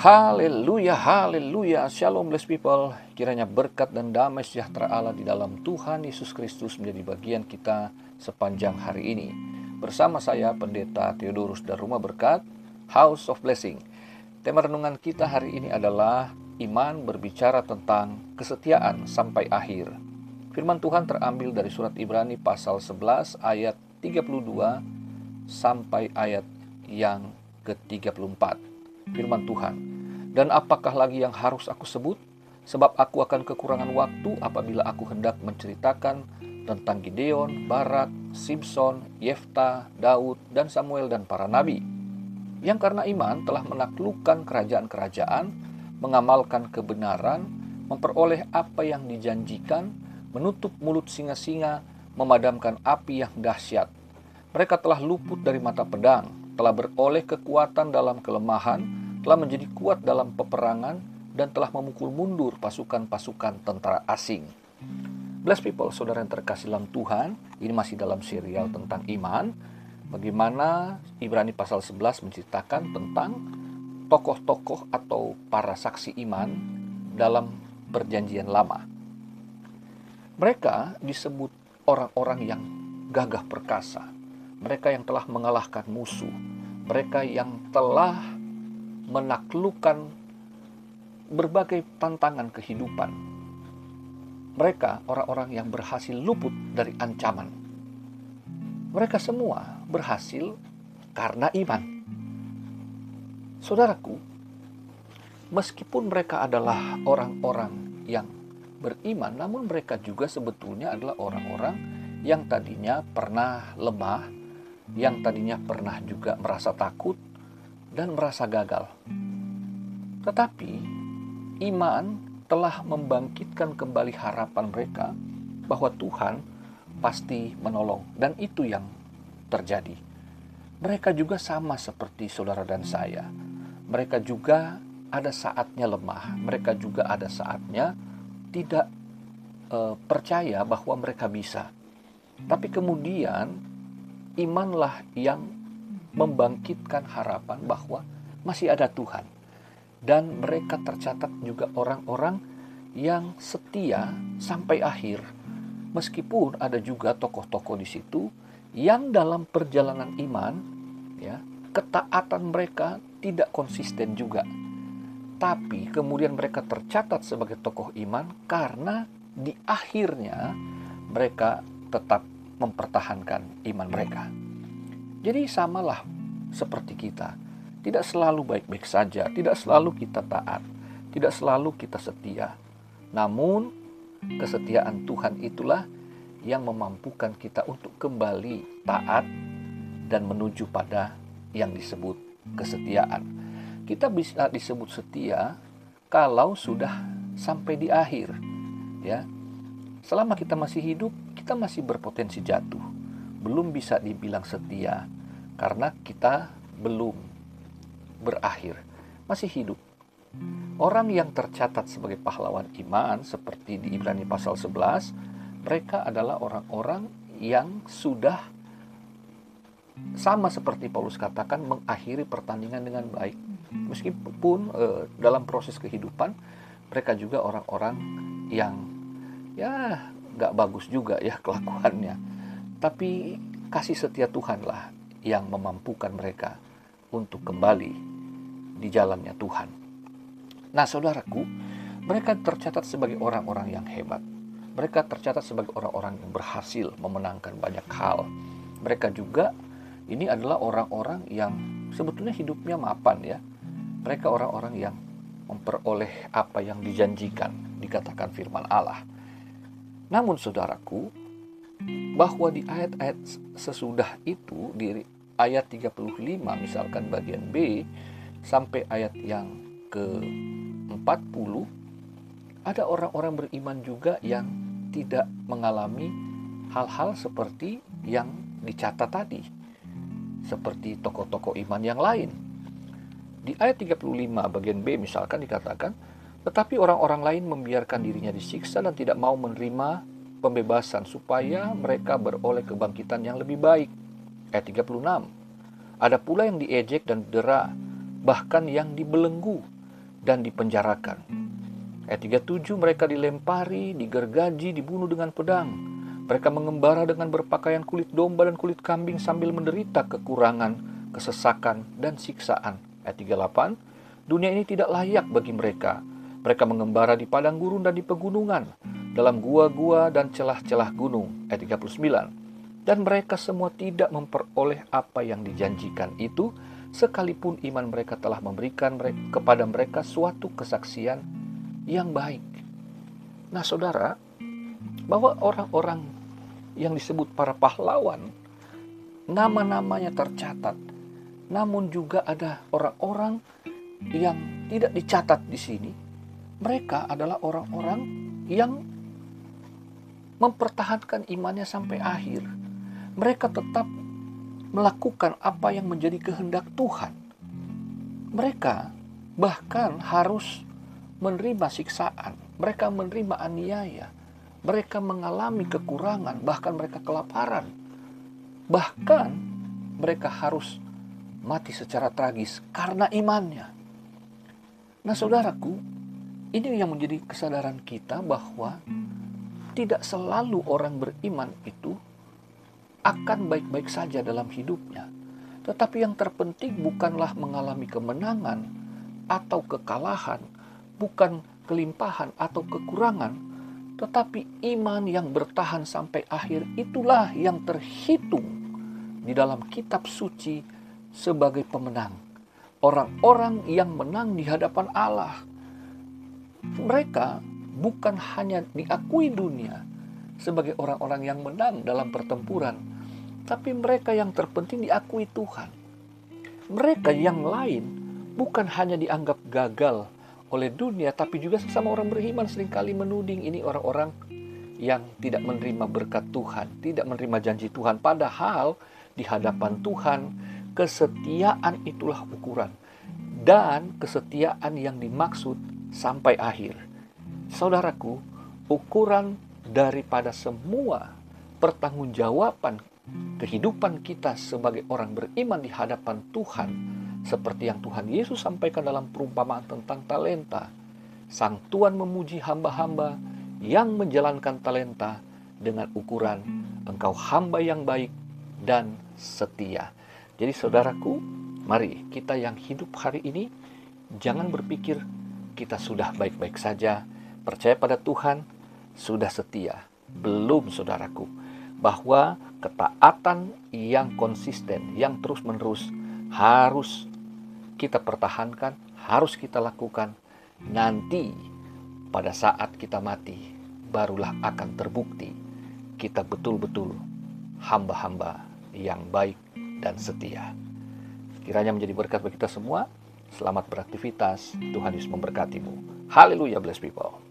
Haleluya, haleluya, shalom blessed people. Kiranya berkat dan damai sejahtera Allah di dalam Tuhan Yesus Kristus menjadi bagian kita sepanjang hari ini. Bersama saya Pendeta Theodorus dan Rumah Berkat, House of Blessing. Tema renungan kita hari ini adalah iman berbicara tentang kesetiaan sampai akhir. Firman Tuhan terambil dari surat Ibrani pasal 11 ayat 32 sampai ayat yang ke-34. Firman Tuhan, dan apakah lagi yang harus aku sebut? Sebab aku akan kekurangan waktu apabila aku hendak menceritakan tentang Gideon, Barak, Simpson, Yefta, Daud, dan Samuel dan para nabi. Yang karena iman telah menaklukkan kerajaan-kerajaan, mengamalkan kebenaran, memperoleh apa yang dijanjikan, menutup mulut singa-singa, memadamkan api yang dahsyat. Mereka telah luput dari mata pedang, telah beroleh kekuatan dalam kelemahan, telah menjadi kuat dalam peperangan dan telah memukul mundur pasukan-pasukan tentara asing. Bless people, saudara yang terkasih dalam Tuhan, ini masih dalam serial tentang iman. Bagaimana Ibrani pasal 11 menceritakan tentang tokoh-tokoh atau para saksi iman dalam perjanjian lama. Mereka disebut orang-orang yang gagah perkasa. Mereka yang telah mengalahkan musuh. Mereka yang telah menaklukkan berbagai tantangan kehidupan. Mereka orang-orang yang berhasil luput dari ancaman. Mereka semua berhasil karena iman. Saudaraku, meskipun mereka adalah orang-orang yang beriman, namun mereka juga sebetulnya adalah orang-orang yang tadinya pernah lemah, yang tadinya pernah juga merasa takut, dan merasa gagal. Tetapi iman telah membangkitkan kembali harapan mereka bahwa Tuhan pasti menolong dan itu yang terjadi. Mereka juga sama seperti saudara dan saya. Mereka juga ada saatnya lemah, mereka juga ada saatnya tidak e, percaya bahwa mereka bisa. Tapi kemudian imanlah yang membangkitkan harapan bahwa masih ada Tuhan. Dan mereka tercatat juga orang-orang yang setia sampai akhir. Meskipun ada juga tokoh-tokoh di situ yang dalam perjalanan iman ya, ketaatan mereka tidak konsisten juga. Tapi kemudian mereka tercatat sebagai tokoh iman karena di akhirnya mereka tetap mempertahankan iman mereka. Jadi samalah seperti kita. Tidak selalu baik-baik saja, tidak selalu kita taat, tidak selalu kita setia. Namun kesetiaan Tuhan itulah yang memampukan kita untuk kembali taat dan menuju pada yang disebut kesetiaan. Kita bisa disebut setia kalau sudah sampai di akhir. Ya. Selama kita masih hidup, kita masih berpotensi jatuh belum bisa dibilang setia karena kita belum berakhir, masih hidup. Orang yang tercatat sebagai pahlawan iman seperti di Ibrani pasal 11, mereka adalah orang-orang yang sudah sama seperti Paulus katakan mengakhiri pertandingan dengan baik. Meskipun eh, dalam proses kehidupan mereka juga orang-orang yang ya nggak bagus juga ya kelakuannya tapi kasih setia Tuhanlah yang memampukan mereka untuk kembali di jalannya Tuhan. Nah, saudaraku, mereka tercatat sebagai orang-orang yang hebat. Mereka tercatat sebagai orang-orang yang berhasil memenangkan banyak hal. Mereka juga ini adalah orang-orang yang sebetulnya hidupnya mapan ya. Mereka orang-orang yang memperoleh apa yang dijanjikan, dikatakan firman Allah. Namun saudaraku, bahwa di ayat-ayat sesudah itu di ayat 35 misalkan bagian B sampai ayat yang ke-40 ada orang-orang beriman juga yang tidak mengalami hal-hal seperti yang dicatat tadi seperti tokoh-tokoh iman yang lain. Di ayat 35 bagian B misalkan dikatakan tetapi orang-orang lain membiarkan dirinya disiksa dan tidak mau menerima pembebasan supaya mereka beroleh kebangkitan yang lebih baik. Ayat 36. Ada pula yang diejek dan dera, bahkan yang dibelenggu. dan dipenjarakan. Ayat 37 mereka dilempari, digergaji, dibunuh dengan pedang. Mereka mengembara dengan berpakaian kulit domba dan kulit kambing sambil menderita kekurangan, kesesakan, dan siksaan. Ayat 38, dunia ini tidak layak bagi mereka. Mereka mengembara di padang gurun dan di pegunungan, dalam gua-gua dan celah-celah gunung. Ayat 39, dan mereka semua tidak memperoleh apa yang dijanjikan itu, sekalipun iman mereka telah memberikan kepada mereka suatu kesaksian yang baik. Nah, saudara, bahwa orang-orang yang disebut para pahlawan, nama-namanya tercatat, namun juga ada orang-orang yang tidak dicatat di sini. Mereka adalah orang-orang yang mempertahankan imannya sampai akhir. Mereka tetap melakukan apa yang menjadi kehendak Tuhan. Mereka bahkan harus menerima siksaan, mereka menerima aniaya, mereka mengalami kekurangan, bahkan mereka kelaparan. Bahkan mereka harus mati secara tragis karena imannya. Nah, saudaraku, ini yang menjadi kesadaran kita bahwa tidak selalu orang beriman itu akan baik-baik saja dalam hidupnya. Tetapi yang terpenting bukanlah mengalami kemenangan atau kekalahan, bukan kelimpahan atau kekurangan, tetapi iman yang bertahan sampai akhir itulah yang terhitung di dalam kitab suci sebagai pemenang. Orang-orang yang menang di hadapan Allah. Mereka bukan hanya diakui dunia, sebagai orang-orang yang menang dalam pertempuran, tapi mereka yang terpenting diakui Tuhan. Mereka yang lain bukan hanya dianggap gagal oleh dunia, tapi juga sesama orang beriman sering kali menuding ini orang-orang yang tidak menerima berkat Tuhan, tidak menerima janji Tuhan. Padahal di hadapan Tuhan, kesetiaan itulah ukuran. Dan kesetiaan yang dimaksud sampai akhir. Saudaraku, ukuran daripada semua pertanggungjawaban kehidupan kita sebagai orang beriman di hadapan Tuhan seperti yang Tuhan Yesus sampaikan dalam perumpamaan tentang talenta. Sang Tuhan memuji hamba-hamba yang menjalankan talenta dengan ukuran engkau hamba yang baik dan setia. Jadi saudaraku, mari kita yang hidup hari ini jangan berpikir kita sudah baik-baik saja, percaya pada Tuhan, sudah setia. Belum saudaraku, bahwa ketaatan yang konsisten, yang terus-menerus harus kita pertahankan, harus kita lakukan. Nanti pada saat kita mati, barulah akan terbukti kita betul-betul hamba-hamba yang baik dan setia. Kiranya menjadi berkat bagi kita semua. Selamat beraktivitas. Tuhan Yesus memberkatimu. Haleluya, bless people.